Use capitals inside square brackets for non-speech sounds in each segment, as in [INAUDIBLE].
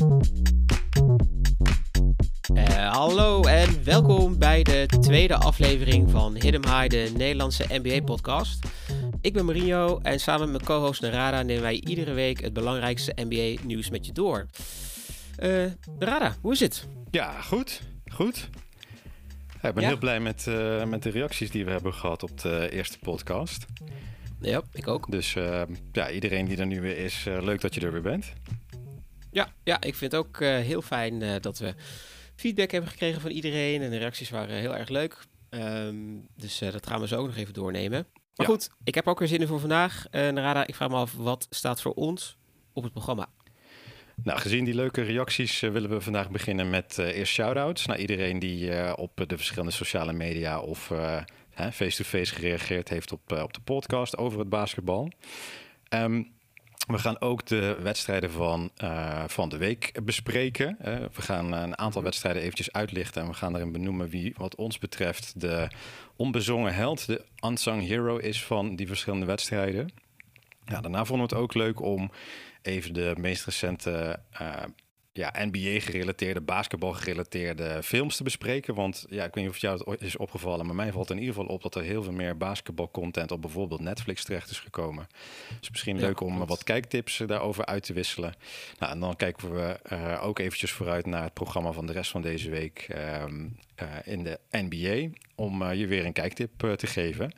Uh, hallo en welkom bij de tweede aflevering van Hidden High, de Nederlandse NBA-podcast. Ik ben Marinho en samen met mijn co-host Narada nemen wij iedere week het belangrijkste NBA-nieuws met je door. Uh, Narada, hoe is het? Ja, goed. Goed. Ja, ik ben heel blij met, uh, met de reacties die we hebben gehad op de eerste podcast. Ja, ik ook. Dus ja, iedereen die er nu weer is, leuk dat je er weer bent. Ja, ja ik vind het ook heel fijn dat we feedback hebben gekregen van iedereen. En de reacties waren heel erg leuk. Um, dus dat gaan we zo ook nog even doornemen. Maar ja. goed, ik heb ook weer zin in voor vandaag. Narada, ik vraag me af, wat staat voor ons op het programma? Nou, gezien die leuke reacties uh, willen we vandaag beginnen met uh, eerst shout-outs naar iedereen die uh, op de verschillende sociale media of face-to-face -face gereageerd heeft op, op de podcast over het basketbal. Um, we gaan ook de wedstrijden van, van de week bespreken. we gaan een aantal wedstrijden eventjes uitlichten en we gaan erin benoemen wie wat ons betreft de onbezongen held, de unsung hero is van die verschillende wedstrijden. Ja, daarna vonden we het ook leuk om even de meest recente uh, ja, NBA-gerelateerde, basketbal-gerelateerde films te bespreken. Want ja, ik weet niet of jou het is opgevallen, maar mij valt in ieder geval op dat er heel veel meer basketbal-content op bijvoorbeeld Netflix terecht is gekomen. Dus misschien leuk om wat kijktips daarover uit te wisselen. Nou, en dan kijken we uh, ook eventjes vooruit naar het programma van de rest van deze week uh, in de NBA. Om je weer een kijktip te geven.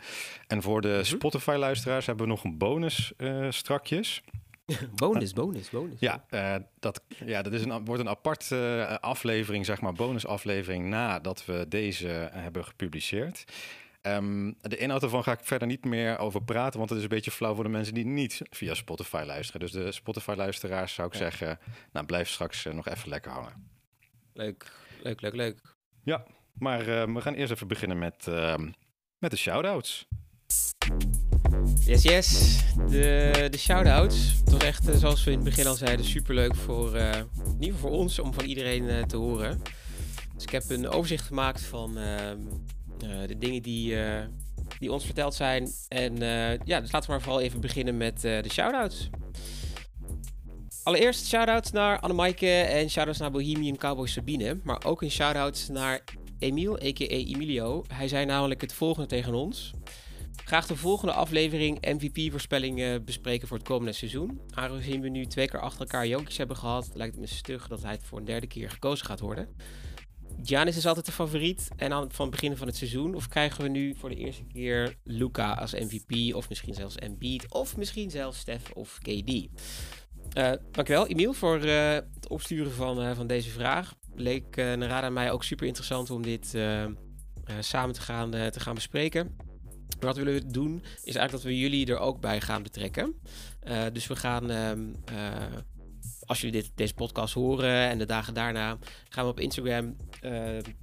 En voor de mhm. Spotify-luisteraars hebben we nog een bonus strakjes. [LAUGHS] bonus, bonus, bonus. Ja, uh, dat, ja dat is een, wordt een apart uh, aflevering, zeg maar, bonusaflevering nadat we deze hebben gepubliceerd. Um, de inhoud ervan ga ik verder niet meer over praten, want het is een beetje flauw voor de mensen die niet via Spotify luisteren. Dus de Spotify-luisteraars zou ik ja. zeggen, nou blijf straks nog even lekker hangen. Leuk, leuk, leuk, leuk. Ja, maar we gaan eerst even beginnen met, met de shout-outs. Yes, yes. De, de shout-outs. Het echt, eh, zoals we in het begin al zeiden, superleuk voor, uh, voor ons, om van iedereen uh, te horen. Dus ik heb een overzicht gemaakt van uh, de dingen die, die ons verteld zijn. En ja, dus laten we maar vooral even beginnen met de shout-outs. Allereerst shout-outs naar Annemaike en shout-outs naar Bohemian Cowboy Sabine. Maar ook een shout-out naar Emiel, a.k.a. Emilio. Hij zei namelijk het volgende tegen ons. Graag de volgende aflevering MVP-voorspellingen bespreken voor het komende seizoen. Aangezien we nu twee keer achter elkaar Jokic hebben gehad, lijkt het me stug dat hij het voor een derde keer gekozen gaat worden. Giannis is altijd de favoriet en aan van het begin van het seizoen. Of krijgen we nu voor de eerste keer Luca als MVP of misschien zelfs Embiid of misschien zelfs Steph of KD. Eh, dankjewel Emiel voor uh, het opsturen van, van deze vraag. Leek Narada en mij ook super interessant om dit samen te gaan, te gaan bespreken. Wat we willen doen is eigenlijk dat we jullie er ook bij gaan betrekken. Uh, dus we gaan, um, uh, als jullie dit, deze podcast horen en de dagen daarna, gaan we op Instagram uh,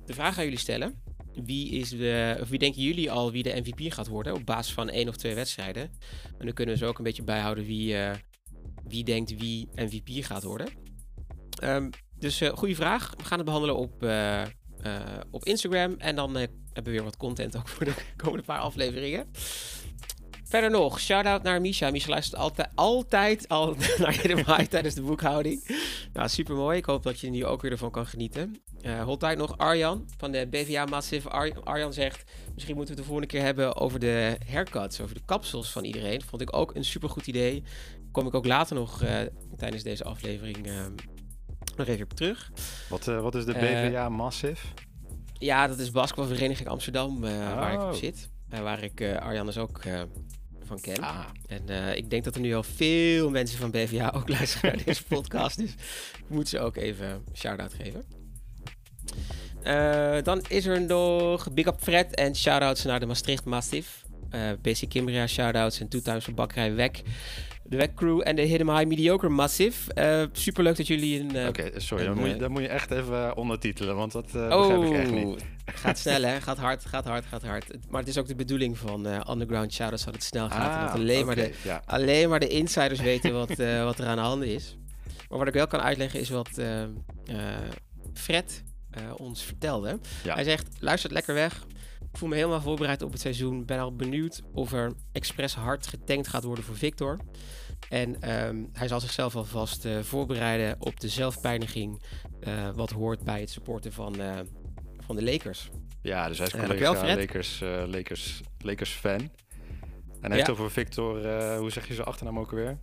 de vraag aan jullie stellen. Wie, is de, of wie denken jullie al wie de MVP gaat worden op basis van één of twee wedstrijden? En dan kunnen we zo ook een beetje bijhouden wie, wie denkt wie MVP gaat worden. Um, dus goede vraag. We gaan het behandelen op, op Instagram. En dan hebben we weer wat content ook voor de [LAUGHS] komende paar afleveringen. Verder nog, shout-out naar Misha. Misha luistert altijd, altijd al [LAUGHS] naar je tijdens de boekhouding. Nou, super mooi. Ik hoop dat je nu ook weer ervan kan genieten. Uh, hold tijd nog Arjan van de BVA Massive. Ar Arjan zegt, misschien moeten we het de volgende keer hebben over de haircuts, over de kapsels van iedereen. Vond ik ook een super goed idee. Kom ik ook later nog tijdens deze aflevering nog even op terug. Wat, wat is de BVA Massive? Ja, dat is basketbalvereniging Amsterdam, uh, waar ik op oh. zit. Uh, waar ik Arjan dus ook van ken. Ah. En ik denk dat er nu al veel mensen van BVA ook [LAUGHS] luisteren naar deze podcast. Dus ik moet ze ook even shout-out geven. dan is er nog Big Up Fred en shout-outs naar de Maastricht Mastiff. Uh, BC Kimbria shout-outs en Two Times van Bakkerij Wek de Wek Crew en de Hidden High Mediocre Massive. Uh, superleuk dat jullie een... Uh, Oké, sorry, dan, moet je, dan moet je echt even ondertitelen, want dat uh, oh, begrijp ik echt niet. gaat snel hè, gaat hard, gaat hard, gaat hard. Maar het is ook de bedoeling van Underground Shadows dat het snel gaat. Ah, dat alleen, maar de, ja. alleen maar de insiders weten wat, wat er aan de hand is. Maar wat ik wel kan uitleggen is wat Fred ons vertelde. Ja. Hij zegt, luistert lekker weg. Ik voel me helemaal voorbereid op het seizoen. Ben al benieuwd of er expres hard getankt gaat worden voor Victor. En ehm, hij zal zichzelf alvast uh, voorbereiden op de zelfpijniging. Uh, wat hoort bij het supporten van, uh, van de Lakers. Ja, dus hij is collega wel, Lakers, Lakers, Lakers fan. En hij heeft over Victor, hoe zeg je zijn achternaam ook alweer?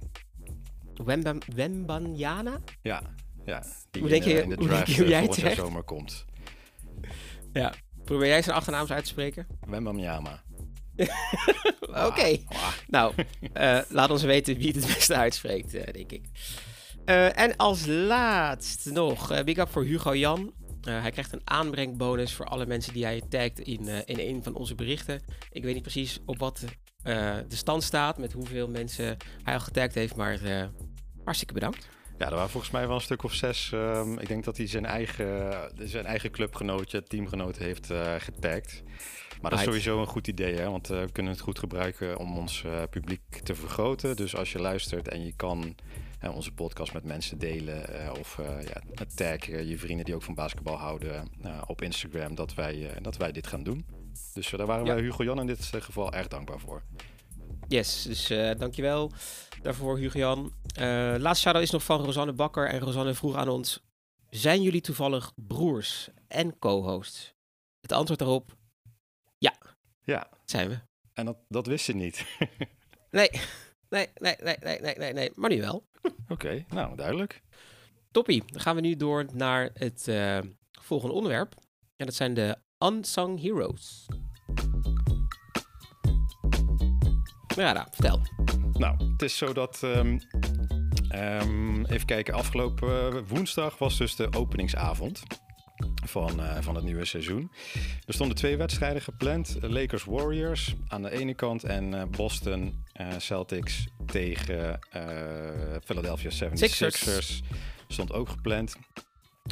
Wembam, Wembanyana? Ja, ja. Die hoe denk je, in de draft hoe jij het zomer komt. Ja. Probeer jij zijn achternaam uit te spreken? Wembanyama. [LAUGHS] Oké. Nou, uh, laat ons weten wie het het beste uitspreekt, uh, denk ik. Uh, en als laatst nog, big up voor Hugo Jan. hij krijgt een aanbrengbonus voor alle mensen die hij tagt in, in een van onze berichten. Ik weet niet precies op wat de stand staat, met hoeveel mensen hij al getagd heeft, maar hartstikke bedankt. Ja, er waren volgens mij wel een stuk of zes. Um, ik denk dat hij zijn eigen, zijn eigen clubgenootje, teamgenoot heeft getagd. Maar dat is sowieso een goed idee, hè? want uh, we kunnen het goed gebruiken om ons uh, publiek te vergroten. Dus als je luistert en je kan uh, onze podcast met mensen delen of ja, taggen je vrienden die ook van basketbal houden op Instagram, dat wij, dat wij dit gaan doen. Dus daar waren ja. wij Hugo Jan in dit geval erg dankbaar voor. Yes, dus dankjewel daarvoor Hugo Jan. Laatste shout is nog van Rosanne Bakker en Rosanne vroeg aan ons, zijn jullie toevallig broers en co-hosts? Het antwoord daarop ja. Ja. Zijn we. En dat, dat wist je niet. [LAUGHS] nee. Nee, nee, nee, nee, nee, nee, nee. Maar nu wel. Oké, nou duidelijk. Toppie. Dan gaan we nu door naar het uh, volgende onderwerp. En dat zijn de Unsung Heroes. Ja, nou, vertel. Nou, het is zo dat. Um, um, even kijken, afgelopen woensdag was dus de openingsavond van, uh, van het nieuwe seizoen. Er stonden twee wedstrijden gepland. Lakers Warriors aan de ene kant en uh, Boston uh, Celtics tegen Philadelphia 76ers stond ook gepland.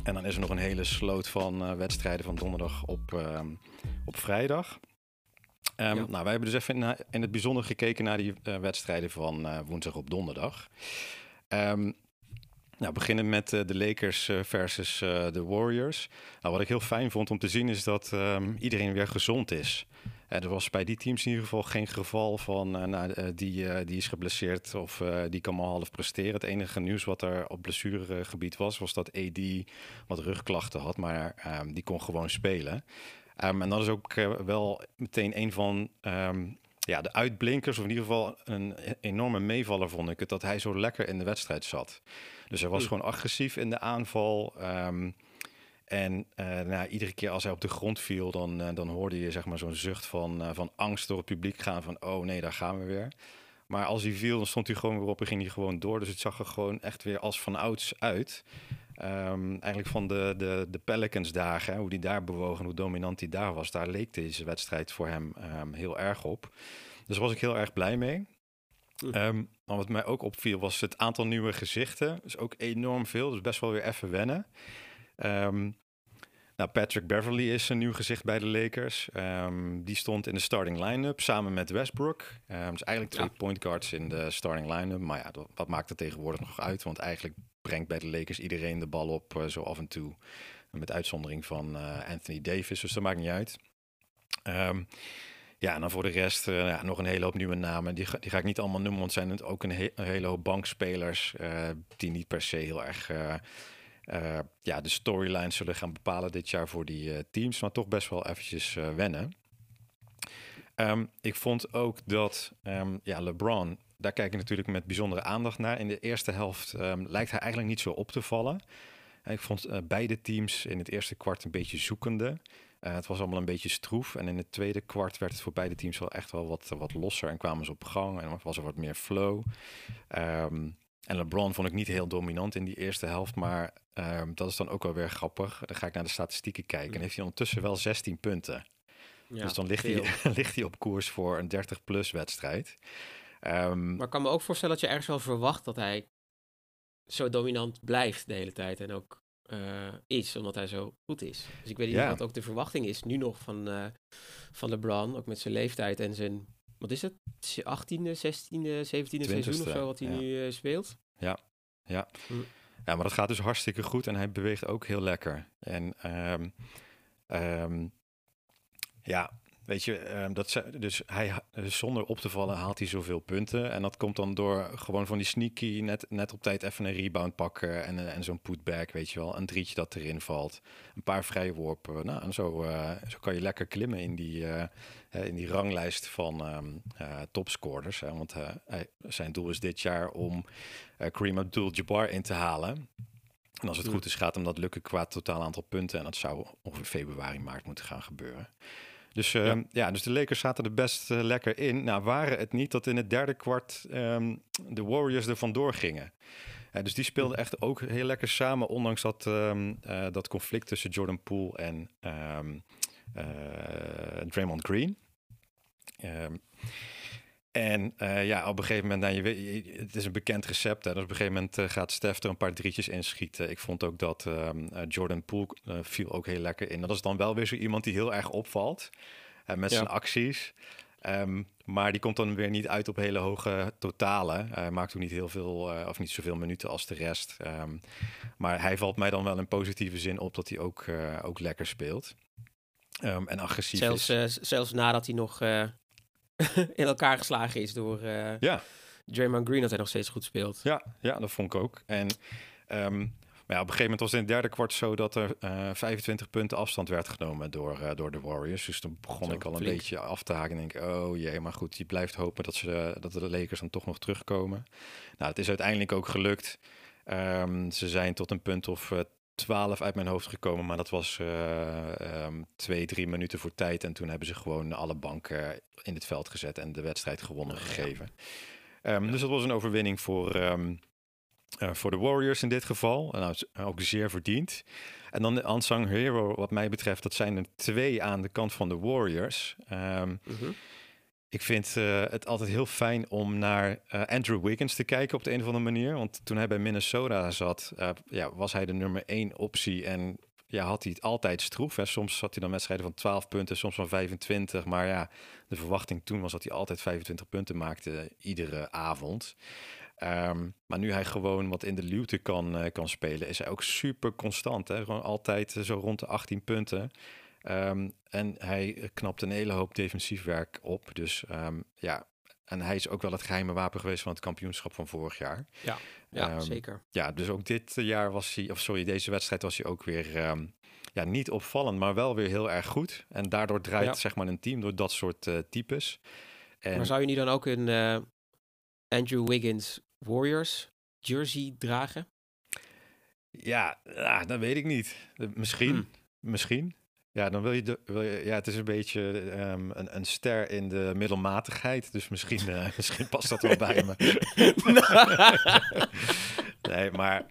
En dan is er nog een hele sloot van wedstrijden van donderdag op, ehm, op vrijdag. Um, ja. Nou, wij hebben dus even in, in, het bijzonder gekeken naar die wedstrijden van woensdag op donderdag. Um, nou, beginnen met uh, de Lakers uh, versus uh, de Warriors. Nou, wat ik heel fijn vond om te zien is dat um, iedereen weer gezond is. er was bij die teams in ieder geval geen geval van nou, die, die is geblesseerd of die kan maar half presteren. Het enige nieuws wat er op blessuregebied was, was dat AD wat rugklachten had, maar um, die kon gewoon spelen. En dat is ook wel meteen een van ja, de uitblinkers, of in ieder geval een enorme meevaller vond ik het, dat hij zo lekker in de wedstrijd zat. Dus hij was hm. gewoon agressief in de aanval. Ehm, en uh, nou, iedere keer als hij op de grond viel, dan, uh, dan hoorde je zeg maar, zo'n zucht van, uh, van angst door het publiek gaan. Van, oh nee, daar gaan we weer. Maar als hij viel, dan stond hij gewoon weer op en ging hij gewoon door. Dus het zag er gewoon echt weer als van ouds uit. Um, eigenlijk van de, de, de Pelicans dagen, hoe die daar bewogen, hoe dominant hij daar was. Daar leek deze wedstrijd voor hem um, heel erg op. Dus daar was ik heel erg blij mee. Um, maar wat mij ook opviel was het aantal nieuwe gezichten. Dus ook enorm veel, dus best wel weer even wennen. Nou, Patrick Beverly is een nieuw gezicht bij de Lakers. Die stond in de starting line-up samen met Westbrook. Dus eigenlijk twee ja. point guards in de starting line-up. Maar ja, wat maakt het tegenwoordig nog uit? Want eigenlijk brengt bij de Lakers iedereen de bal op uh, zo af en toe. Met uitzondering van uh, Anthony Davis, dus dat maakt niet uit. Um, ja, en dan voor de rest uh, ja, nog een hele hoop nieuwe namen. Die, die ga ik niet allemaal noemen, want zijn het ook een, he een hele hoop bankspelers die niet per se heel erg ja, de storylines zullen gaan bepalen dit jaar voor die teams, maar toch best wel eventjes wennen. Um, ik vond ook dat um, ja, LeBron, daar kijk ik natuurlijk met bijzondere aandacht naar. In de eerste helft um, lijkt hij eigenlijk niet zo op te vallen. Ik vond beide teams in het eerste kwart een beetje zoekende. Uh, het was allemaal een beetje stroef. En in het tweede kwart werd het voor beide teams wel echt wel wat, wat losser. En kwamen ze op gang en was er wat meer flow. Um, en LeBron vond ik niet heel dominant in die eerste helft. Maar um, dat is dan ook wel weer grappig. Dan ga ik naar de statistieken kijken. En heeft hij ondertussen wel 16 punten. Ja, dus dan ligt hij, [LAUGHS] ligt hij op koers voor een 30-plus wedstrijd. Um, maar ik kan me ook voorstellen dat je ergens wel verwacht dat hij zo dominant blijft de hele tijd. En ook uh, is, omdat hij zo goed is. Dus ik weet niet wat ook de verwachting is nu nog van, uh, van LeBron, ook met zijn leeftijd en zijn, wat is het, 18e, 16e, 17e seizoen of zo wat hij ja. nu uh, speelt. Ja, ja. Hm. Ja, maar dat gaat dus hartstikke goed en hij beweegt ook heel lekker. En um, um, ja, weet je, ehm, dat ze, dus hij zonder op te vallen haalt hij zoveel punten. En dat komt dan door gewoon van die sneaky net, net op tijd even een rebound pakken en, eh, en zo'n putback, weet je wel. Een drietje dat erin valt. Een paar vrijworpen. Nou, en zo, eh, zo kan je lekker klimmen in die, eh, in die ranglijst van eh, topscorers. Hè, want zijn doel is dit jaar om Kareem Abdul-Jabbar in te halen. En als het goed is, gaat hem dat lukken qua totaal aantal punten. En dat zou ongeveer februari, maart moeten gaan gebeuren. Dus, ehm, ja. dus de Lakers zaten er best eh, lekker in. Nou, waren het niet dat in het derde kwart ehm, de Warriors er vandoor gingen. Eh, dus die speelden echt ook heel lekker samen, ondanks dat, ehm, eh, dat conflict tussen Jordan Poole en Draymond Green. En eh, ja, op een gegeven moment, nou, je weet, het is een bekend recept. Hè, dus op een gegeven moment eh, gaat Stef er een paar drietjes inschieten. Ik vond ook dat ehm, eh, Jordan Poole viel ook heel lekker in. Dat is dan wel weer zo iemand die heel erg opvalt met Ja. zijn acties. Ehm, maar die komt dan weer niet uit op hele hoge totalen. Hij maakt ook niet heel veel, of niet zoveel minuten als de rest. Ehm, maar hij valt mij dan wel in positieve zin op dat hij ook, ook lekker speelt. En agressief Zelfs, is. zelfs nadat hij nog [LAUGHS] in elkaar geslagen is door eh Ja. Draymond Green, dat hij nog steeds goed speelt. Ja, ja, dat vond ik ook. En ehm, maar ja, op een gegeven moment was het in het derde kwart zo dat er eh 25 punten afstand werd genomen door, eh, door de Warriors. Dus toen begon Zo, ik al een beetje af te haken en denk, oh jee, maar goed, je blijft hopen dat, ze, dat de Lakers dan toch nog terugkomen. Nou, het is uiteindelijk ook gelukt. Ehm, ze zijn tot een punt of 12 uit mijn hoofd gekomen, maar dat was eh, ehm, twee, drie minuten voor tijd. En toen hebben ze gewoon alle banken in het veld gezet en de wedstrijd gewonnen Oh, ja. gegeven. Ehm, Dus dat was een overwinning voor, ehm, eh, voor de Warriors in dit geval. En nou, ook zeer verdiend. En dan de unsung hero, wat mij betreft, dat zijn er twee aan de kant van de Warriors. Mhm. Ik vind eh, het altijd heel fijn om naar eh, Andrew Wiggins te kijken op de een of andere manier. Want toen hij bij Minnesota zat, eh, ja, was hij de nummer één optie. En ja, had hij het altijd stroef. Hè. Soms had hij dan wedstrijden van 12 punten, soms van 25. Maar ja, de verwachting toen was dat hij altijd 25 punten maakte iedere avond. Ehm, maar nu hij gewoon wat in de luwte kan, kan spelen, is hij ook super constant. Hè? Gewoon altijd zo rond de 18 punten. Ehm, en hij knapt een hele hoop defensief werk op. Dus ehm, ja, en hij is ook wel het geheime wapen geweest van het kampioenschap van vorig jaar. Ja, Ehm, zeker. Ja, dus ook dit jaar was hij, of sorry, deze wedstrijd was hij ook weer ja, niet opvallend, maar wel weer heel erg goed. En daardoor draait Ja. zeg maar een team door dat soort eh, types. En Maar zou je nu dan ook een eh, Andrew Wiggins Warriors jersey dragen? ja, ja, dat weet ik niet. Eh, Misschien, Hmm. misschien. Ja, dan wil je, de, wil je, ja, het is een beetje ehm, een, een ster in de middelmatigheid. Dus misschien, eh, [LAUGHS] misschien past dat wel bij me. [LAUGHS] nee, maar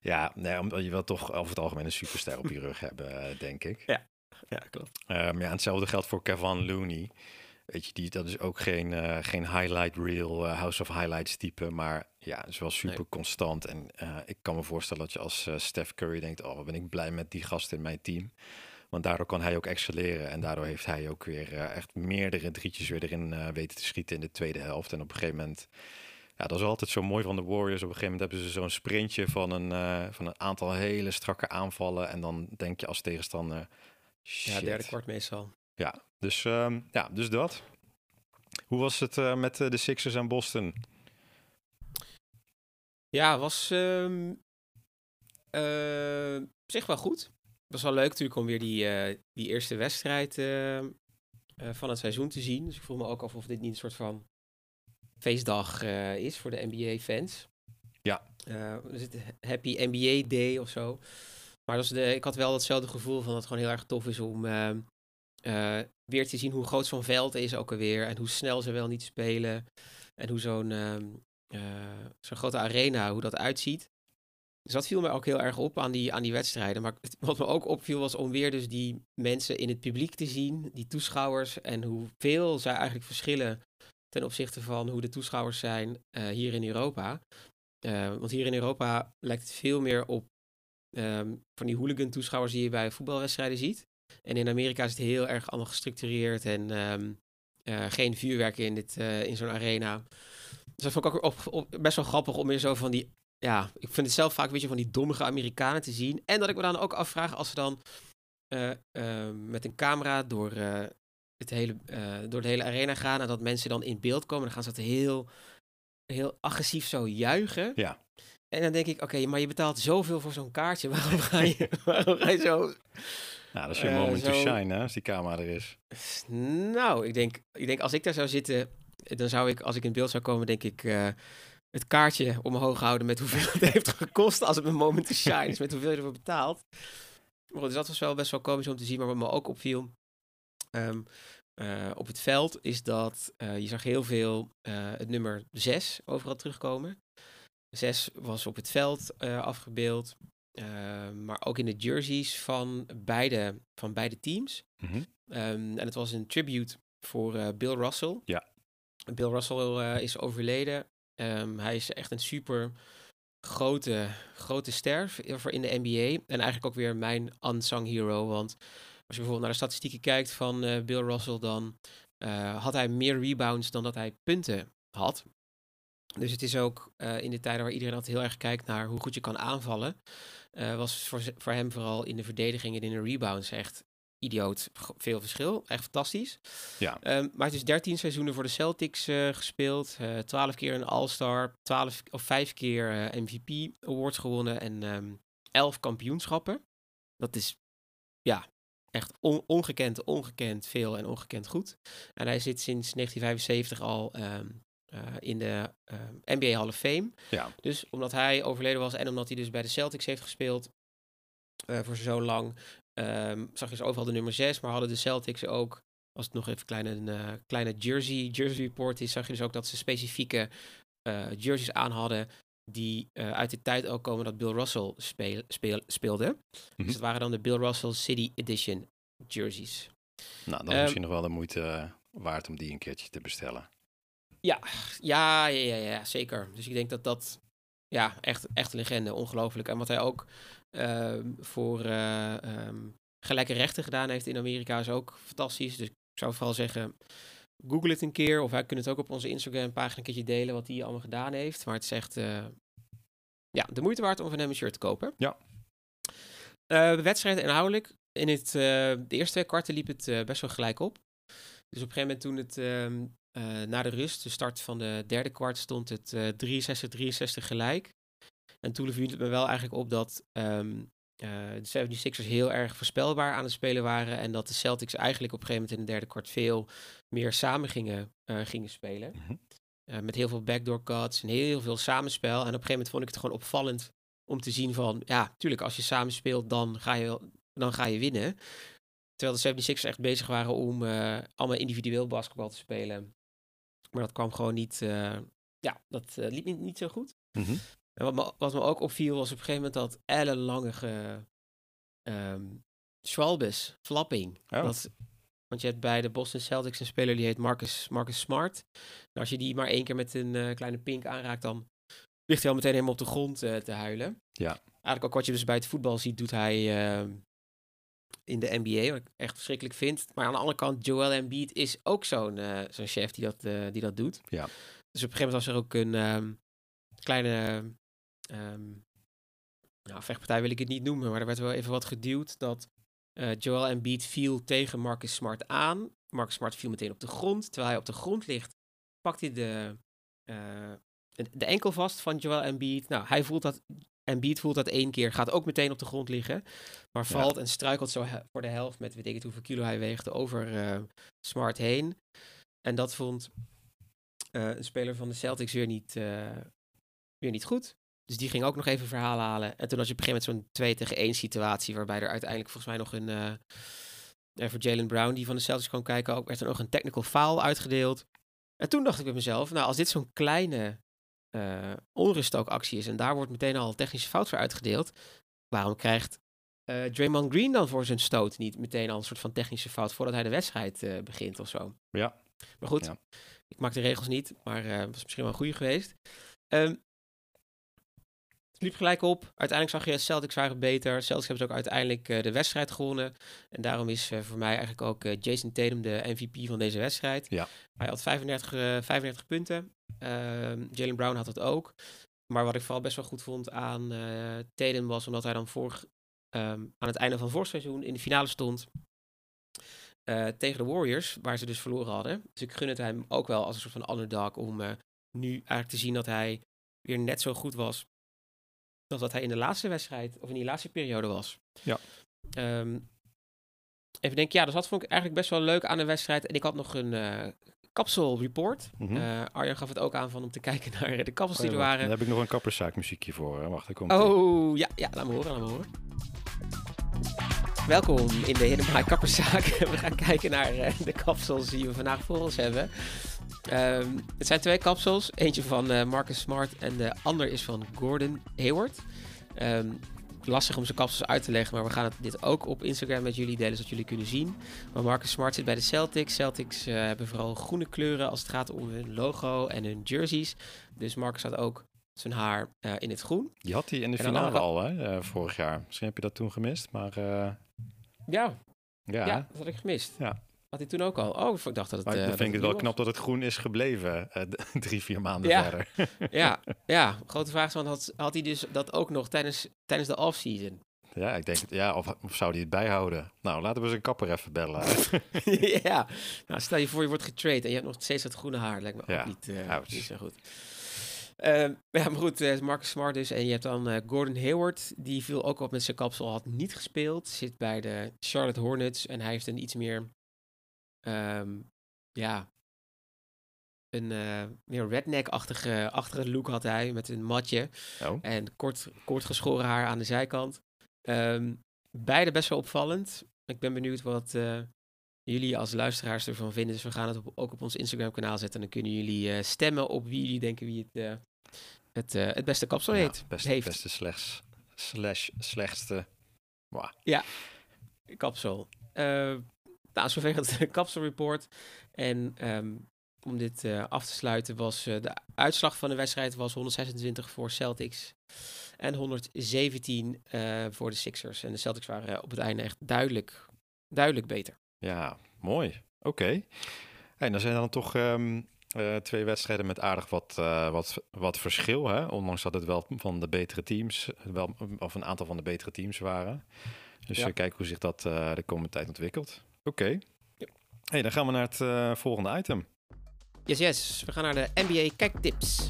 ja, nee, omdat je wel toch over het algemeen een superster op je rug hebben, eh, denk ik. ja, klopt. Ehm, ja, hetzelfde geldt voor Kevin Looney. Weet je, die, dat is ook geen, eh, geen highlight reel, House of Highlights type. Maar ja, is wel super Nee. constant. En ik kan me voorstellen dat je als Steph Curry denkt... oh, wat ben ik blij met die gast in mijn team. Want daardoor kan hij ook excelleren. En daardoor heeft hij ook weer eh, echt meerdere drietjes weer erin eh, weten te schieten in de tweede helft. En op een gegeven moment... Ja, dat is altijd zo mooi van de Warriors. Op een gegeven moment hebben ze zo'n sprintje van een, eh, van een aantal hele strakke aanvallen. En dan denk je als tegenstander... Ja, derde kwart meestal. Ja, dus, ehm, ja, dus dat. Hoe was het met de Sixers en Boston? Ja, was eh, op zich wel goed. Het was wel leuk natuurlijk om weer die, eh, die eerste wedstrijd eh, eh, van het seizoen te zien. Dus ik vroeg me ook af of dit niet een soort van feestdag eh, is voor de NBA-fans. Ja. Is het Happy NBA Day of zo? Maar dat de, ik had wel datzelfde gevoel van dat het gewoon heel erg tof is om ehm, eh, weer te zien hoe groot zo'n veld is ook alweer. En hoe snel ze wel niet spelen. En hoe zo'n ehm, eh, zo'n grote arena, hoe dat uitziet. Dus dat viel me ook heel erg op aan die, aan die wedstrijden. Maar wat me ook opviel was om weer dus die mensen in het publiek te zien, die toeschouwers. En hoeveel zij eigenlijk verschillen ten opzichte van hoe de toeschouwers zijn eh, hier in Europa. Eh, want hier in Europa lijkt het veel meer op ehm, van die hooligan toeschouwers die je bij voetbalwedstrijden ziet. En in Amerika is het heel erg allemaal gestructureerd en ehm, eh, geen vuurwerk in, dit, in zo'n arena. Dus dat vond ik ook best wel grappig om weer zo van die... Ja, ik vind het zelf vaak een beetje van die dommige Amerikanen te zien. En dat ik me dan ook afvraag als ze dan eh, eh, met een camera door, eh, het hele, door de hele arena gaan en dat mensen dan in beeld komen. Dan gaan ze dat heel, heel agressief zo juichen. Ja. En dan denk ik, oké, maar je betaalt zoveel voor zo'n kaartje. Waarom ga je, [LAUGHS] waarom ga je zo... Nou, dat is je moment to shine, hè, als die camera er is. Nou, ik denk, ik denk als ik daar zou zitten, dan zou ik, als ik in beeld zou komen, denk ik... het kaartje omhoog houden met hoeveel het heeft gekost als het mijn moment to shine is, met hoeveel je ervoor betaalt. Maar goed, dus dat was wel best wel komisch om te zien, maar wat me ook opviel ehm, eh, op het veld is dat eh, je zag heel veel eh, het nummer 6 overal terugkomen. 6 was op het veld afgebeeld, eh, maar ook in de jerseys van beide, van beide teams. Mhm. Ehm, en het was een tribute voor Bill Russell. Ja. Bill Russell is overleden. Ehm, hij is echt een super grote, grote ster voor in de NBA. En eigenlijk ook weer mijn unsung hero. Want als je bijvoorbeeld naar de statistieken kijkt van eh, Bill Russell, dan eh, had hij meer rebounds dan dat hij punten had. Dus het is ook eh, in de tijden waar iedereen altijd heel erg kijkt naar hoe goed je kan aanvallen. was voor, voor hem vooral in de verdediging en in de rebounds echt idioot veel verschil. Echt fantastisch. Ja. Ehm, maar het is 13 seizoenen voor de Celtics eh, gespeeld. eh 12 keer een All-Star. 12 of 5 keer eh, MVP awards gewonnen. En ehm 11 kampioenschappen. Dat is ja, echt on- ongekend, ongekend veel en ongekend goed. En hij zit sinds 1975 al ehm, eh, in de NBA Hall of Fame. Ja. Dus omdat hij overleden was en omdat hij dus bij de Celtics heeft gespeeld voor zo lang, ehm, zag je ze overal de nummer 6, maar hadden de Celtics ook, als het nog even kleine, een eh, kleine jersey, jersey report is, zag je dus ook dat ze specifieke eh, jerseys aan hadden die eh, uit de tijd ook komen dat Bill Russell speel, speel, speelde. Mhm. Dus het waren dan de Bill Russell City Edition jerseys. Nou, dan is Ehm, misschien nog wel de moeite waard om die een keertje te bestellen. Ja, ja, ja, ja, ja, zeker. Dus ik denk dat dat, ja, echt, echt een legende, ongelooflijk. En wat hij ook voor eh, ehm, gelijke rechten gedaan heeft in Amerika is ook fantastisch. Dus ik zou vooral zeggen, google het een keer. Of wij kunnen het ook op onze Instagram pagina een keertje delen wat hij allemaal gedaan heeft. Maar het is echt, eh, ja, de moeite waard om van hem een shirt te kopen. Ja. Eh, wedstrijd inhoudelijk. In het, de eerste twee kwarten liep het best wel gelijk op. Dus op een gegeven moment toen het ehm, eh, na de rust, de start van de derde kwart, stond het eh 63-63 gelijk. En toen viel het me wel eigenlijk op dat ehm, eh, de 76ers heel erg voorspelbaar aan het spelen waren. En dat de Celtics eigenlijk op een gegeven moment in de derde kwart veel meer samen gingen, eh, gingen spelen. Eh, met heel veel backdoor cuts en heel veel samenspel. En op een gegeven moment vond ik het gewoon opvallend om te zien van... Ja, tuurlijk, als je samen speelt, dan ga je, dan ga je winnen. Terwijl de 76ers echt bezig waren om allemaal individueel basketbal te spelen. Maar dat kwam gewoon niet... ja, dat liep niet, niet zo goed. Mhm. En wat me, wat me ook opviel was op een gegeven moment dat ellenlange ge, ehm Schwalbes, flapping. Oh. Dat, want je hebt bij de Boston Celtics een speler die heet Marcus, Marcus Smart. En als je die maar één keer met een eh, kleine pink aanraakt, dan ligt hij al meteen helemaal op de grond eh, te huilen. Ja. Eigenlijk ook wat je dus bij het voetbal ziet, doet hij ehm, in de NBA, wat ik echt verschrikkelijk vind. Maar aan de andere kant, Joel Embiid is ook zo'n eh, zo'n chef die dat, die dat doet. Ja. Dus op een gegeven moment was er ook een ehm, kleine ehm, nou, vechtpartij wil ik het niet noemen, maar er werd wel even wat geduwd dat eh, Joel Embiid viel tegen Marcus Smart aan. Marcus Smart viel meteen op de grond. Terwijl hij op de grond ligt, pakt hij de, eh, de- de enkel vast van Joel Embiid. Nou, hij voelt dat, Embiid voelt dat één keer, gaat ook meteen op de grond liggen. Maar valt en struikelt zo voor de helft met weet ik het hoeveel kilo hij weegt over eh, Smart heen. En dat vond een speler van de Celtics weer niet, weer niet goed. Dus die ging ook nog even verhaal halen. En toen had je op een gegeven moment zo'n 2 tegen 1 situatie, waarbij er uiteindelijk volgens mij nog een. eh, eh, voor Jalen Brown, die van de Celtics kwam kijken, ook, werd er nog een technical foul uitgedeeld. En toen dacht ik bij mezelf, nou, als dit zo'n kleine eh onruststookactie is en daar wordt meteen al technische fout voor uitgedeeld, waarom krijgt Draymond Green dan voor zijn stoot niet meteen al een soort van technische fout voordat hij de wedstrijd begint of zo? Ja. Maar goed, Ja. ik maak de regels niet, maar was misschien wel een goede geweest. Ehm, het liep gelijk op. Uiteindelijk zag je, Celtics waren beter. Celtics hebben dus ook uiteindelijk eh, de wedstrijd gewonnen. En daarom is eh, voor mij eigenlijk ook eh, Jason Tatum de MVP van deze wedstrijd. Ja. Hij had 35, eh, 35 punten. Ehm, Jalen Brown had het ook. Maar wat ik vooral best wel goed vond aan Tatum was omdat hij dan vorig, ehm, aan het einde van vorig seizoen in de finale stond. tegen de Warriors, waar ze dus verloren hadden. Dus ik gun het hem ook wel als een soort van underdog om nu eigenlijk te zien dat hij weer net zo goed was als dat hij in de laatste wedstrijd of in die laatste periode was. Ja. Ehm, even denken, ja, dus dat vond ik eigenlijk best wel leuk aan de wedstrijd. En ik had nog een uh, kapsel report. Mhm. Eh, Arjan gaf het ook aan van om te [LAUGHS] kijken naar de kapsels Oh die ja, er waren. Daar heb ik nog een kapperszaakmuziekje voor. Hè. Wacht, daar komt Oh, ja, ja, laat me horen, laat me horen. Welkom in de Hidden Kapperszaak. [LAUGHS] We gaan kijken naar eh, de kapsels die we vandaag voor ons hebben. Ehm, het zijn twee kapsels. Eentje van eh, Marcus Smart en de ander is van Gordon Hayward. Ehm, lastig om zijn kapsels uit te leggen, maar we gaan het, dit ook op Instagram met jullie delen, zodat jullie kunnen zien. Maar Marcus Smart zit bij de Celtics. Celtics eh, hebben vooral groene kleuren als het gaat om hun logo en hun jerseys. Dus Marcus had ook zijn haar eh, in het groen. Die had hij in de En finale andere al, hè, vorig jaar. Misschien heb je dat toen gemist, maar Ja, ja. Ja, dat had ik gemist. Ja. Had hij toen ook al? Oh, ik dacht dat het... Maar eh, dat vind ik het wel knap dat het groen is gebleven, d- [LAUGHS] drie, vier maanden Ja. verder. [LAUGHS] Ja, [LAUGHS] ja. Grote vraag is, want had, had hij dus dat ook nog tijdens, tijdens de off-season? Ja, ik denk, het- ja, of, of zou die het bijhouden? Nou, laten we eens een kapper even bellen. ja. Nou, stel je voor je wordt getraind en je hebt nog steeds dat groene haar. Lijkt me Ja, ook niet, ouch. niet zo goed. Ehm, ja, maar goed, eh, Marcus Smart dus. En je hebt dan Gordon Hayward. Die viel ook op met zijn kapsel. Had niet gespeeld. Zit bij de Charlotte Hornets. En hij heeft een iets meer... ehm, ja... Een eh, meer redneck-achtige achtige look had hij. Met een matje. Oh, En kort, kort geschoren haar aan de zijkant. Ehm, beide best wel opvallend. Ik ben benieuwd wat eh, jullie als luisteraars ervan vinden. Dus we gaan het op- ook op ons Instagram kanaal zetten. En dan kunnen jullie eh, stemmen op wie jullie denken wie het, eh, het, eh, het beste kapsel ja, heet. beste, heeft. beste slechts, slash slechtste. kapsel. Nou, zover het kapselreport. En ehm, om dit eh, af te sluiten was eh, de uitslag van de wedstrijd was 126 voor Celtics en 117 eh, voor de Sixers. En de Celtics waren op het einde echt duidelijk, duidelijk beter. Ja, mooi. Oké. En dan zijn er dan toch ehm, eh, twee wedstrijden met aardig wat, wat, wat verschil. Hè? Ondanks dat het wel van de betere teams, wel, of een aantal van de betere teams waren. Dus Ja. we kijken hoe zich dat de komende tijd ontwikkelt. Oké. Ja. Hey, dan gaan we naar het eh, volgende item. Yes, yes. We gaan naar de NBA kijktips.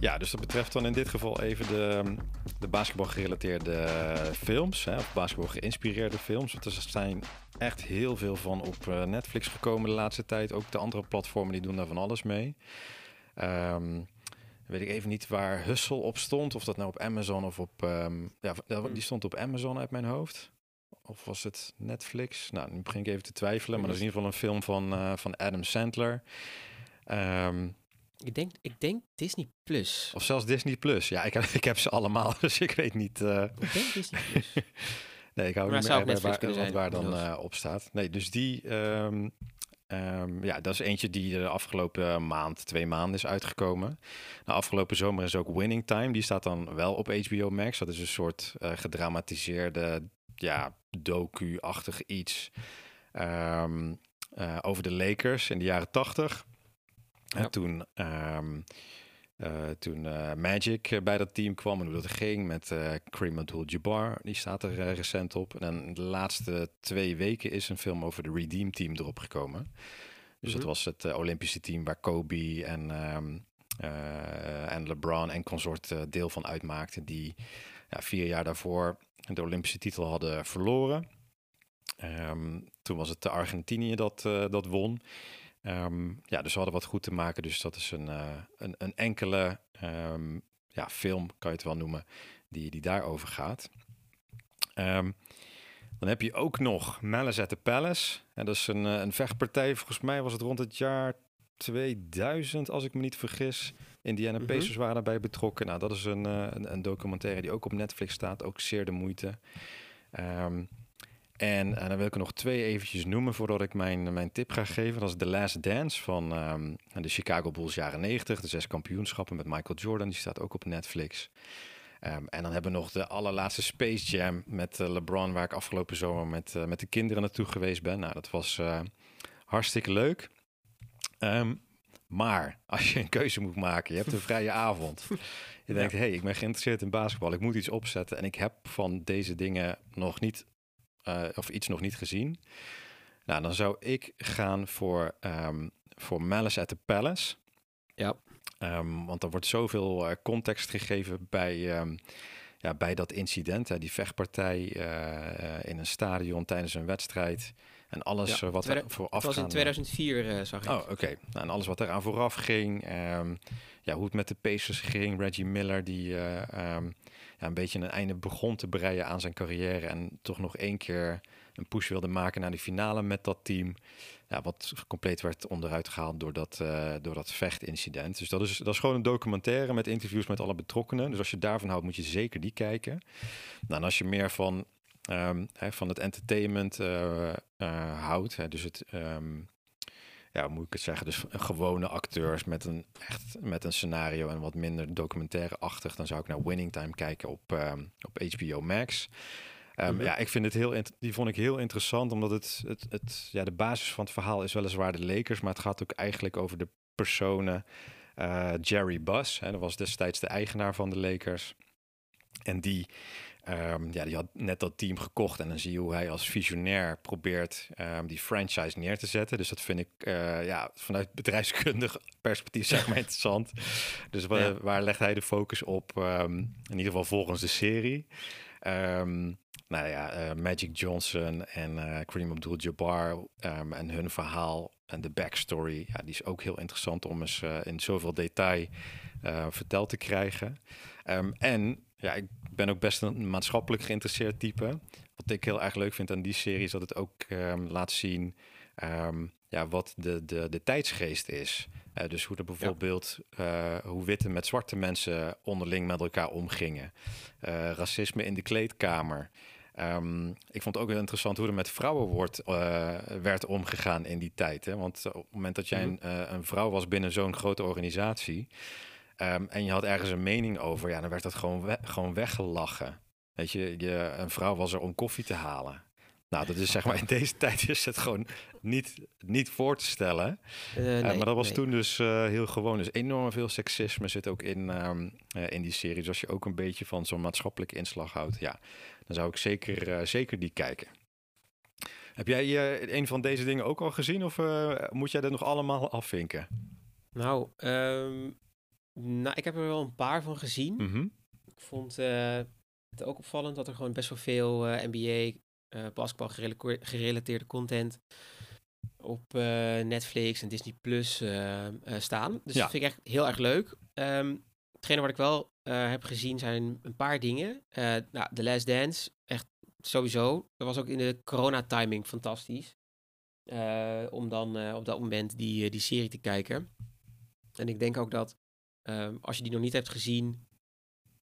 Ja, dus dat betreft dan in dit geval even de, de basketbal gerelateerde films, hè, of basketbal geïnspireerde films. Want er zijn echt heel veel van op eh, Netflix gekomen de laatste tijd. Ook de andere platformen die doen daar van alles mee. Ehm, weet ik even niet waar Hustle op stond, of dat nou op Amazon of op... ehm, ja, die stond op Amazon uit mijn hoofd. Of was het Netflix? Nou, nu begin ik even te twijfelen, maar dat is in ieder geval een film van, eh, van Adam Sandler. Ehm, Ik denk, ik denk Disney Plus. of zelfs Disney Plus. Ja, ik heb, [LAUGHS] ik heb ze allemaal, dus ik weet niet. eh, Ik denk Disney Plus. [LAUGHS] nee, ik hou Maar niet meer bij waar, dan eh, op staat. Nee, dus die. ehm, ehm, ja, dat is eentje die de afgelopen maand, twee maanden is uitgekomen. De afgelopen zomer is ook Winning Time. Die staat dan wel op HBO Max. Dat is een soort eh, gedramatiseerde, ja, docu-achtig iets. ehm, eh, over de Lakers in de jaren tachtig. En Ja. toen, ehm, eh, toen eh, Magic eh, bij dat team kwam en hoe dat ging met eh Kareem Abdul-Jabbar, die staat er eh, recent op. En de laatste twee weken is een film over de Redeem Team erop gekomen. Dus dat Mhm. was het eh, Olympische team waar Kobe en, ehm, eh, en LeBron en consort eh, deel van uitmaakten. Die ja, vier jaar daarvoor de Olympische titel hadden verloren. Ehm, toen was het de Argentinië dat, eh, dat won. Ehm, ja, dus we hadden wat goed te maken. Dus dat is een, eh, een, een enkele ehm, ja, film, kan je het wel noemen, die, die daarover gaat. Ehm, dan heb je ook nog Malice at the Palace. En dat is een, eh, een vechtpartij. Volgens mij was het rond het jaar 2000, als ik me niet vergis. Indiana Mhm. Pacers waren daarbij betrokken. Nou, dat is een, eh, een, een documentaire die ook op Netflix staat. Ook zeer de moeite. Ehm, en, en dan wil ik er nog twee eventjes noemen voordat ik mijn, mijn tip ga geven. Dat is The Last Dance van ehm, de Chicago Bulls jaren 90. De zes kampioenschappen met Michael Jordan. Die staat ook op Netflix. Ehm, en dan hebben we nog de allerlaatste Space Jam met eh, LeBron... waar ik afgelopen zomer met, eh, met de kinderen naartoe geweest ben. Nou, dat was eh, hartstikke leuk. Ehm, Maar als je een keuze moet maken, je hebt een vrije avond. Je denkt, hé, hey, ik ben geïnteresseerd in basketbal. Ik moet iets opzetten. En ik heb van deze dingen nog niet, uh, of iets nog niet gezien. Nou, dan zou ik gaan voor, um, voor Malice at the Palace. Ja. Um, want er wordt zoveel uh, context gegeven bij, um, ja, bij dat incident. Hè, die vechtpartij uh, in een stadion tijdens een wedstrijd. En alles ja, wat er vooraf Het was in 2004, uh, zag ik. Oh, oké. Okay. Nou, en alles wat eraan vooraf ging. Um, ja, hoe het met de Pacers ging. Reggie Miller, die uh, um, ja, een beetje een einde begon te breien aan zijn carrière. En toch nog één keer een push wilde maken naar de finale met dat team. Ja, wat compleet werd onderuit gehaald door dat, uh, door dat vechtincident. Dus dat is, dat is gewoon een documentaire met interviews met alle betrokkenen. Dus als je daarvan houdt, moet je zeker die kijken. Nou, en als je meer van um, hè, van het entertainment uh, uh, houdt. Hè, dus het, um, ja, moet ik het zeggen, dus gewone acteurs met een echt met een scenario en wat minder documentaire-achtig, dan zou ik naar Winning Time kijken op, um, op HBO Max. Um, -hmm. Ja, ik vind het heel, die vond ik heel interessant, omdat het, het, het, ja, de basis van het verhaal is weliswaar de Lakers, maar het gaat ook eigenlijk over de personen. Uh, Jerry Buss, hè, dat was destijds de eigenaar van de Lakers. En die Um, ja, die had net dat team gekocht en dan zie je hoe hij als visionair probeert um, die franchise neer te zetten. Dus dat vind ik uh, ja, vanuit bedrijfskundig [LAUGHS] perspectief zeg maar [LAUGHS] interessant. Dus waar, ja. waar legt hij de focus op? Um, in ieder geval volgens de serie. nou ja, uh, Magic Johnson en uh, Kareem Abdul-Jabbar en hun verhaal en de backstory, ja, die is ook heel interessant om eens in zoveel detail verteld te krijgen. en ja, ik ben ook best een maatschappelijk geïnteresseerd type. Wat ik heel erg leuk vind aan die serie is dat het ook um, laat zien um, ja, wat de, de, de tijdsgeest is. Uh, dus hoe er bijvoorbeeld ja. uh, hoe witte met zwarte mensen onderling met elkaar omgingen. Uh, racisme in de kleedkamer. Um, ik vond het ook heel interessant hoe er met vrouwen wordt, werd omgegaan in die tijd. Hè? Want op het moment dat jij -hmm. een, een vrouw was binnen zo'n grote organisatie, Um, en je had ergens een mening over, ja, dan werd dat gewoon, we gewoon weggelachen. Weet je, je, een vrouw was er om koffie te halen. Nou, dat is zeg maar in [LAUGHS] deze tijd is het gewoon niet, niet voor te stellen. Uh, nee, uh, maar dat was nee. toen dus uh, heel gewoon. Dus enorm veel seksisme zit ook in, um, in die serie. Dus als je ook een beetje van zo'n maatschappelijke inslag houdt, ja, dan zou ik zeker, zeker die kijken. Heb jij een van deze dingen ook al gezien of moet jij dat nog allemaal afvinken? Nou, um, nou, ik heb er wel een paar van gezien. Mm -hmm. Ik vond uh, het ook opvallend dat er gewoon best wel veel uh, NBA, uh, basketbal gerelateerde content op Netflix en Disney Plus staan. Dus ja. dat vind ik echt heel erg leuk. Um, hetgene wat ik wel heb gezien zijn een paar dingen. nou, The Last Dance, echt sowieso. Dat was ook in de corona-timing fantastisch. om dan op dat moment die, die serie te kijken. En ik denk ook dat Um, als je die nog niet hebt gezien,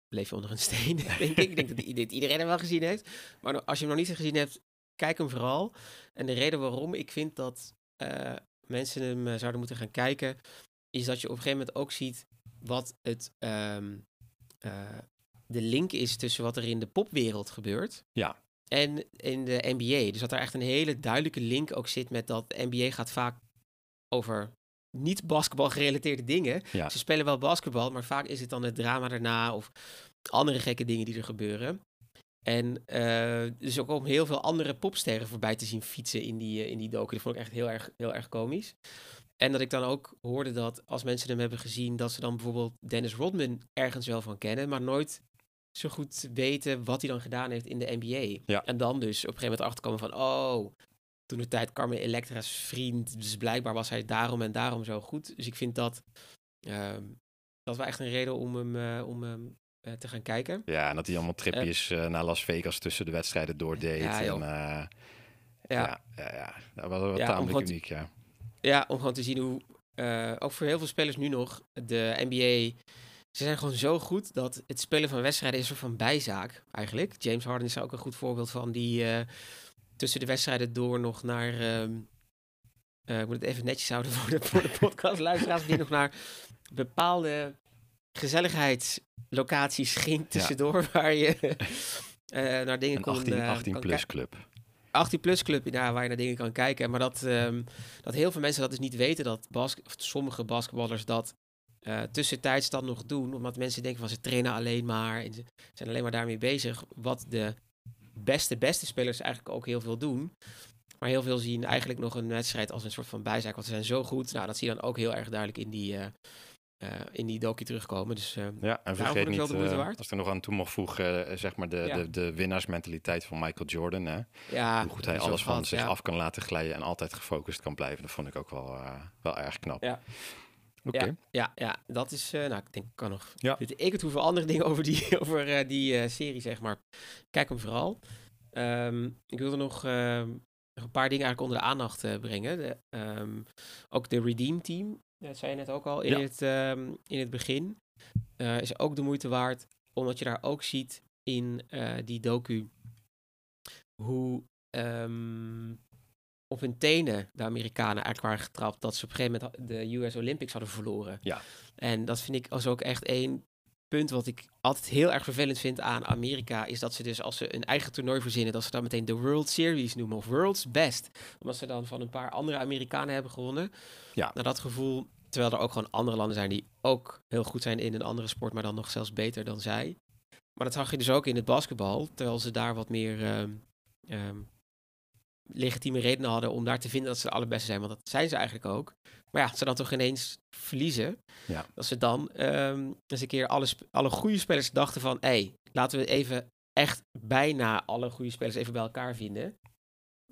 leef je onder een steen, [LAUGHS] denk ik. Ik denk dat iedereen hem wel gezien heeft. Maar als je hem nog niet gezien hebt, kijk hem vooral. En de reden waarom ik vind dat uh, mensen hem uh, zouden moeten gaan kijken, is dat je op een gegeven moment ook ziet wat het, um, uh, de link is tussen wat er in de popwereld gebeurt. Ja. En in de NBA. Dus dat er echt een hele duidelijke link ook zit met dat de NBA gaat vaak over niet basketbal gerelateerde dingen. Ja. Ze spelen wel basketbal, maar vaak is het dan het drama daarna of andere gekke dingen die er gebeuren. En uh, dus ook om heel veel andere popsterren voorbij te zien fietsen in die, uh, in die docu. Dat vond ik echt heel erg, heel erg komisch. En dat ik dan ook hoorde dat als mensen hem hebben gezien, dat ze dan bijvoorbeeld Dennis Rodman ergens wel van kennen, maar nooit zo goed weten wat hij dan gedaan heeft in de NBA. Ja. En dan dus op een gegeven moment achterkomen van, oh, toen de tijd Carmen Electra's vriend. Dus blijkbaar was hij daarom en daarom zo goed. Dus ik vind dat, uh, dat wel echt een reden om hem, uh, om hem uh, te gaan kijken. Ja, en dat hij allemaal tripjes uh, naar Las Vegas tussen de wedstrijden doordeed. Ja, en, ja. ja. Ja, ja, dat was wel ja, tamelijk uniek, ja. Ja, om gewoon te zien hoe, ook voor heel veel spelers nu nog, de NBA... Ze zijn gewoon zo goed dat het spelen van wedstrijden is een soort van bijzaak, eigenlijk. James Harden is er ook een goed voorbeeld van, die tussen de wedstrijden door nog naar. Um, uh, ik moet het even netjes houden [LAUGHS] voor de, voor de podcast. Luisteraars die nog naar bepaalde gezelligheidslocaties ging tussendoor. Ja. [LAUGHS] Waar je uh, naar dingen een kon. 18, 18 uh, plus club. 18 plus club ja, waar je naar dingen kan kijken. Maar dat, ehm, dat heel veel mensen dat dus niet weten, dat of sommige basketballers dat uh, tussentijds dan nog doen. Omdat mensen denken van ze trainen alleen maar en ze zijn alleen maar daarmee bezig. Wat de beste, beste spelers eigenlijk ook heel veel doen. Maar heel veel zien eigenlijk nog een wedstrijd als een soort van bijzaak. Want ze zijn zo goed. Nou, dat zie je dan ook heel erg duidelijk in die, uh, uh, in die docu terugkomen. Dus uh, ja, en vergeet niet, als ik er nog aan toe mag voegen, zeg maar de, ja. de, de winnaarsmentaliteit van Michael Jordan. Hè? Ja, Hoe goed hij alles van zich af kan laten glijden en altijd gefocust kan blijven. Dat vond ik ook wel, wel erg knap. Ja. Ja, ja, ja, dat is, uh, nou, ik denk, ik kan nog. Ja. Ik het hoeveel andere dingen over die, [LAUGHS] over, uh, die uh, serie, zeg maar. Kijk hem vooral. Um, ik wilde nog een paar dingen eigenlijk onder de aandacht brengen. De, um, ook de Redeem Team, dat zei je net ook al in, ja. het, um, in het begin. is ook de moeite waard, omdat je daar ook ziet in die docu hoe op hun tenen de Amerikanen eigenlijk waren getrapt dat ze op een gegeven moment de US Olympics hadden verloren. Ja. En dat vind ik als ook echt één punt wat ik altijd heel erg vervelend vind aan Amerika, is dat ze dus als ze een eigen toernooi verzinnen, dat ze dan meteen de World Series noemen of World's Best. Omdat ze dan van een paar andere Amerikanen hebben gewonnen. Ja. Nou, dat gevoel, terwijl er ook gewoon andere landen zijn die ook heel goed zijn in een andere sport, maar dan nog zelfs beter dan zij. Maar dat zag je dus ook in het basketbal, terwijl ze daar wat meer um, um, legitieme redenen hadden om daar te vinden dat ze de allerbeste zijn. Want dat zijn ze eigenlijk ook. Maar ja, ze dan toch ineens verliezen. Ja. Dat ze dan um, eens een keer alle, alle goede spelers dachten van... hé, hey, laten we even echt bijna alle goede spelers even bij elkaar vinden.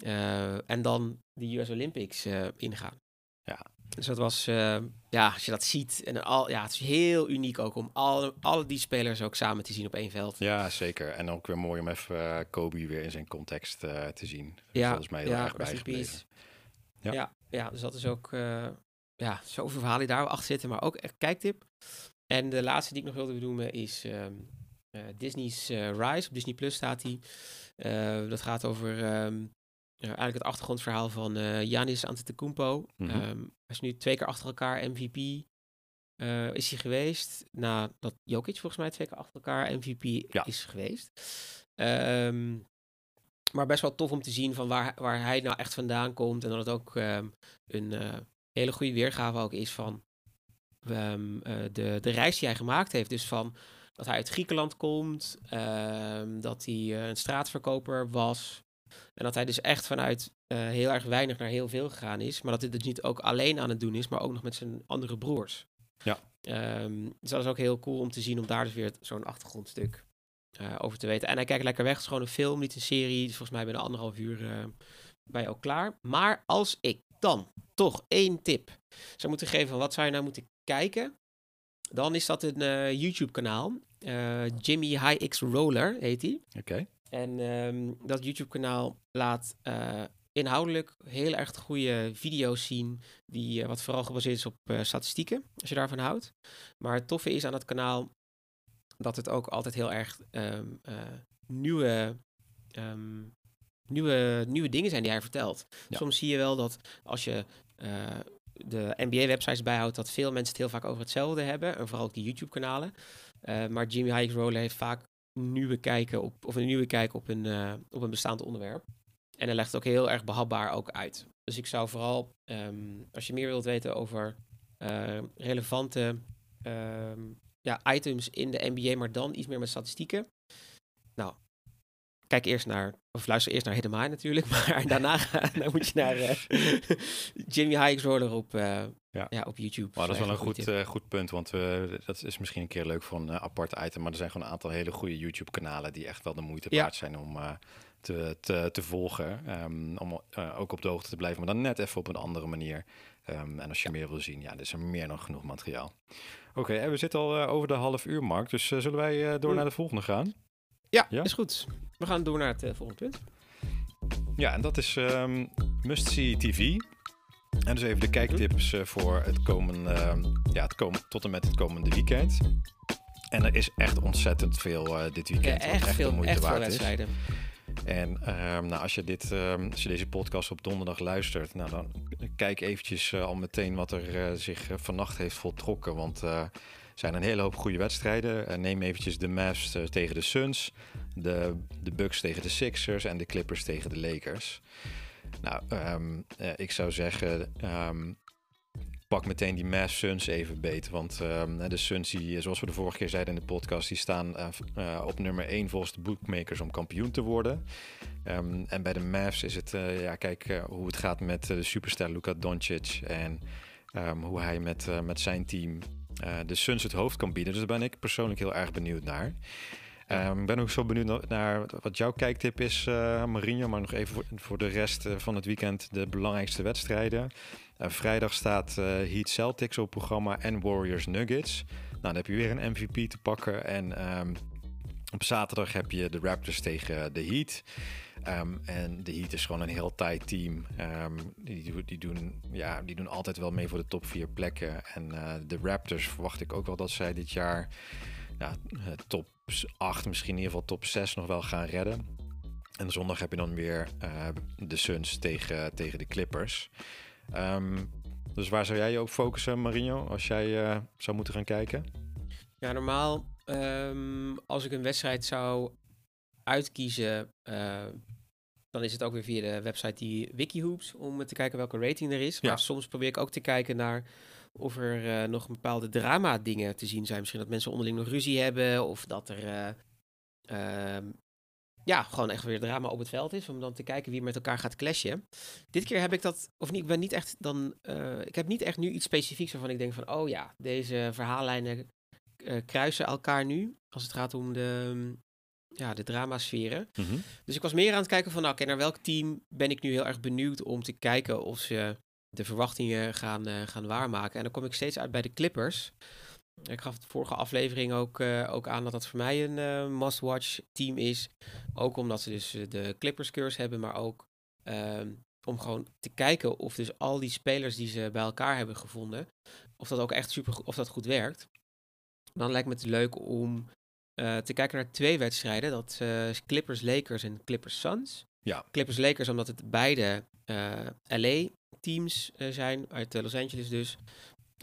Uh, en dan de US Olympics uh, ingaan. Ja. Dus dat was, uh, ja, als je dat ziet. En al, ja, het is heel uniek ook om alle, alle die spelers ook samen te zien op één veld. Ja, zeker. En ook weer mooi om even uh, Kobe weer in zijn context uh, te zien. Ja, volgens mij heel ja, erg bijgebleven. Ja. ja. Ja, dus dat is ook, ja, zoveel verhalen die daar achter zitten, maar ook echt kijktip. En de laatste die ik nog wilde benoemen is um, Disney's Rise. Op Disney Plus staat die. dat gaat over um, uh, eigenlijk het achtergrondverhaal van uh, Janis Antetokounmpo. Mm -hmm. um, hij is nu twee keer achter elkaar MVP uh, is hij geweest. Nadat Jokic volgens mij twee keer achter elkaar MVP ja. is geweest. Um, maar best wel tof om te zien van waar, waar hij nou echt vandaan komt. En dat het ook um, een hele goede weergave ook is van de, de reis die hij gemaakt heeft. Dus van dat hij uit Griekenland komt, dat hij een straatverkoper was. En dat hij dus echt vanuit uh, heel erg weinig naar heel veel gegaan is. Maar dat hij dus niet ook alleen aan het doen is, maar ook nog met zijn andere broers. Ja. Um, dus dat is ook heel cool om te zien, om daar dus weer zo'n achtergrondstuk uh, over te weten. En hij kijkt lekker weg. Het is gewoon een film, niet een serie. Dus volgens mij binnen anderhalf uur uh, ben je ook klaar. Maar als ik dan toch één tip zou moeten geven van wat zou je nou moeten kijken, dan is dat een YouTube-kanaal. Jimmy High X Roller heet hij. Oké. Okay. En um, dat YouTube-kanaal laat uh, inhoudelijk heel erg goede video's zien, die uh, wat vooral gebaseerd is op uh, statistieken, als je daarvan houdt. Maar het toffe is aan het kanaal dat het ook altijd heel erg um, nieuwe, um, nieuwe, nieuwe dingen zijn die hij vertelt. Ja. Soms zie je wel dat als je de NBA-websites bijhoudt, dat veel mensen het heel vaak over hetzelfde hebben. En vooral ook die YouTube-kanalen. maar Jimmy Hikes Roller heeft vaak nieuwe kijken op, of een nieuwe kijk op een, uh, op een bestaand onderwerp. En hij legt het ook heel erg behapbaar ook uit. Dus ik zou vooral, um, als je meer wilt weten over uh, relevante um, ja, items in de NBA, maar dan iets meer met statistieken. Nou, kijk eerst naar, of luister eerst naar Hidden natuurlijk, [LAUGHS] maar daarna dan moet je naar uh, [LAUGHS] Jimmy Hikes Roller op, uh, ja. ja. op YouTube. Dat is wel een goed, uh, goed punt, want dat is misschien een keer leuk voor een apart item, maar er zijn gewoon een aantal hele goede YouTube-kanalen die echt wel de moeite waard ja. zijn om te, te, te, volgen. Um, om ook op de hoogte te blijven, maar dan net even op een andere manier. Um, en als je ja. meer wil zien, ja, er is er meer dan genoeg materiaal. Oké, okay, we zitten al over de half uur mark, dus zullen wij door mm. naar de volgende gaan? Ja, ja, is goed. We gaan door naar het uh, volgende punt. Ja, en dat is um, Must See TV. En dus even de kijktips uh, voor het komende, uh, ja, het komen, tot en met het komende weekend. En er is echt ontzettend veel uh, dit weekend. Ja, echt, echt veel, moeite echt waard veel wedstrijden. En um, nou, als, je dit, als je deze podcast op donderdag luistert, nou, dan kijk eventjes al meteen wat er zich vannacht heeft voltrokken. Want zijn een hele hoop goede wedstrijden. neem eventjes de Mavs tegen de Suns, de, de Bucks tegen de Sixers en de Clippers tegen de Lakers. Nou, ehm, ik zou zeggen, ehm, pak meteen die Mavs Suns even beet. Want ehm, de Suns, die, zoals we de vorige keer zeiden in de podcast, die staan op nummer 1 volgens de bookmakers om kampioen te worden. Um, en bij de Mavs is het, ja, kijk hoe het gaat met de superster Luka Doncic en um, hoe hij met, met zijn team de Suns het hoofd kan bieden. Dus daar ben ik persoonlijk heel erg benieuwd naar. Ik ben ook zo benieuwd naar wat jouw kijktip is, uh, Marinho. Maar nog even voor, voor de rest van het weekend de belangrijkste wedstrijden. Uh, vrijdag staat Heat Celtics op programma en Warriors Nuggets. Nou, dan heb je weer een MVP te pakken. En um, op zaterdag heb je de Raptors tegen de Heat. Um, en de Heat is gewoon een heel tight team. Um, die, die, doen, ja, die doen altijd wel mee voor de top vier plekken. En uh, de Raptors verwacht ik ook wel dat zij dit jaar ja, top 8, misschien in ieder geval top 6 nog wel gaan redden. En zondag heb je dan weer uh, de Suns tegen, tegen de Clippers. Um, dus waar zou jij je op focussen, Marino, als jij uh, zou moeten gaan kijken? Ja, normaal als ik een wedstrijd zou uitkiezen, dan is het ook weer via de website die Wikihoops om te kijken welke rating er is. Maar ja. soms probeer ik ook te kijken naar of er uh, nog bepaalde drama dingen te zien zijn. Misschien dat mensen onderling nog ruzie hebben of dat er uh, ja, gewoon echt weer drama op het veld is. Om dan te kijken wie met elkaar gaat clashen. Dit keer heb ik dat, of niet, ik ben niet echt dan, uh, ik heb niet echt nu iets specifieks waarvan ik denk van, oh ja, deze verhaallijnen uh, kruisen elkaar nu. Als het gaat om de, ja, de dramasferen. Mm -hmm. Dus ik was meer aan het kijken van, nou, oké, naar welk team ben ik nu heel erg benieuwd om te kijken of ze de verwachtingen gaan, uh, gaan waarmaken. En dan kom ik steeds uit bij de Clippers. Ik gaf de vorige aflevering ook, uh, ook aan dat dat voor mij een uh, must-watch team is. Ook omdat ze dus de Clippers curse hebben, maar ook uh, om gewoon te kijken of dus al die spelers die ze bij elkaar hebben gevonden, of dat ook echt super of dat goed werkt. Dan lijkt me het leuk om uh, te kijken naar twee wedstrijden. Dat is Clippers Lakers en Clippers Suns. Ja. Clippers Lakers omdat het beide LA teams zijn, uit Los Angeles dus.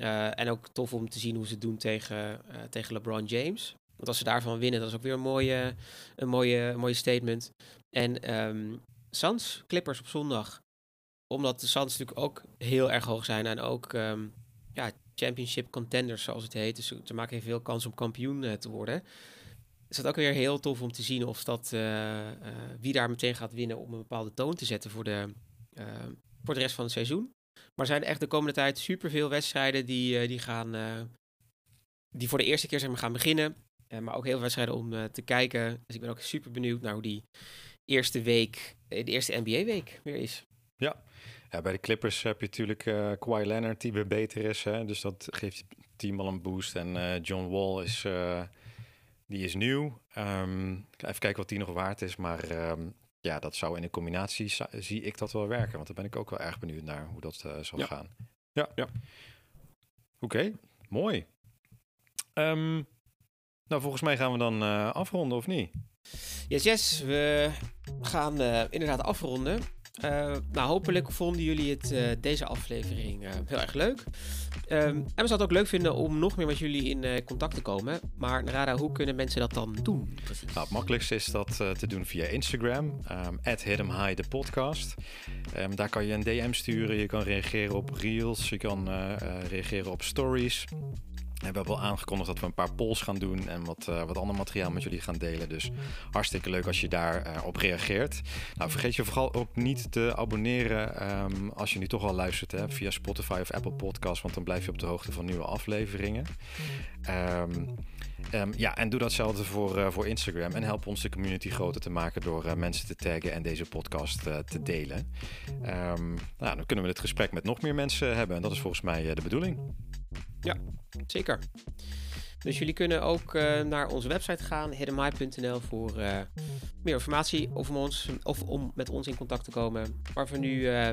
Uh, en ook tof om te zien hoe ze het doen tegen, uh, tegen LeBron James. Want als ze daarvan winnen, dat is ook weer een mooie, een mooie, mooie statement. En um, Suns, Clippers op zondag. Omdat de Suns natuurlijk ook heel erg hoog zijn. En ook um, ja, championship contenders, zoals het heet. Dus ze maken veel kans om kampioen uh, te worden. Is ook weer heel tof om te zien of dat, wie daar meteen gaat winnen om een bepaalde toon te zetten voor de, voor de rest van het seizoen. Maar zijn echt de komende tijd superveel wedstrijden die, die gaan. Die voor de eerste keer maar, gaan beginnen. Maar ook heel veel wedstrijden om te kijken. Dus ik ben ook super benieuwd naar hoe die eerste week, de eerste NBA-week weer is. Ja. ja, bij de Clippers heb je natuurlijk uh, Kawhi Leonard die weer beter is. Hè? Dus dat geeft je team al een boost. En John Wall is, die is nieuw. Um, even kijken wat die nog waard is. Maar um, ja, dat zou in een combinatie zie ik dat wel werken. Want daar ben ik ook wel erg benieuwd naar hoe dat uh, zal ja. gaan. Ja, ja. Oké, okay, mooi. Um, nou, volgens mij gaan we dan uh, afronden, of niet? Yes, yes. We gaan uh, inderdaad afronden. Uh, nou, hopelijk vonden jullie het, uh, deze aflevering uh, heel erg leuk. Um, en we zouden het ook leuk vinden om nog meer met jullie in contact te komen. Maar Narada, hoe kunnen mensen dat dan doen? Nou, het makkelijkste is dat te doen via Instagram. Um, de podcast. Um, daar kan je een DM sturen. Je kan reageren op reels. Je kan reageren op stories. We hebben al aangekondigd dat we een paar polls gaan doen en wat, uh, wat ander materiaal met jullie gaan delen. Dus hartstikke leuk als je daarop uh, op reageert. Nou, vergeet je vooral ook niet te abonneren um, als je nu toch al luistert hè, via Spotify of Apple Podcasts, want dan blijf je op de hoogte van nieuwe afleveringen. Um, Um, ja, en doe datzelfde voor, uh, voor Instagram. En help ons de community groter te maken door mensen te taggen en deze podcast te delen. Nou, dan kunnen we het gesprek met nog meer mensen hebben. En dat is volgens mij de bedoeling. Ja, zeker. Dus jullie kunnen ook eh, naar onze website gaan, hiddenmy.nl, voor eh, meer informatie of om, ons, of om met ons in contact te komen. Maar voor nu eh,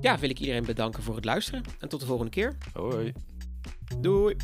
ja, wil ik iedereen bedanken voor het luisteren en tot de volgende keer. Hoi. Doei.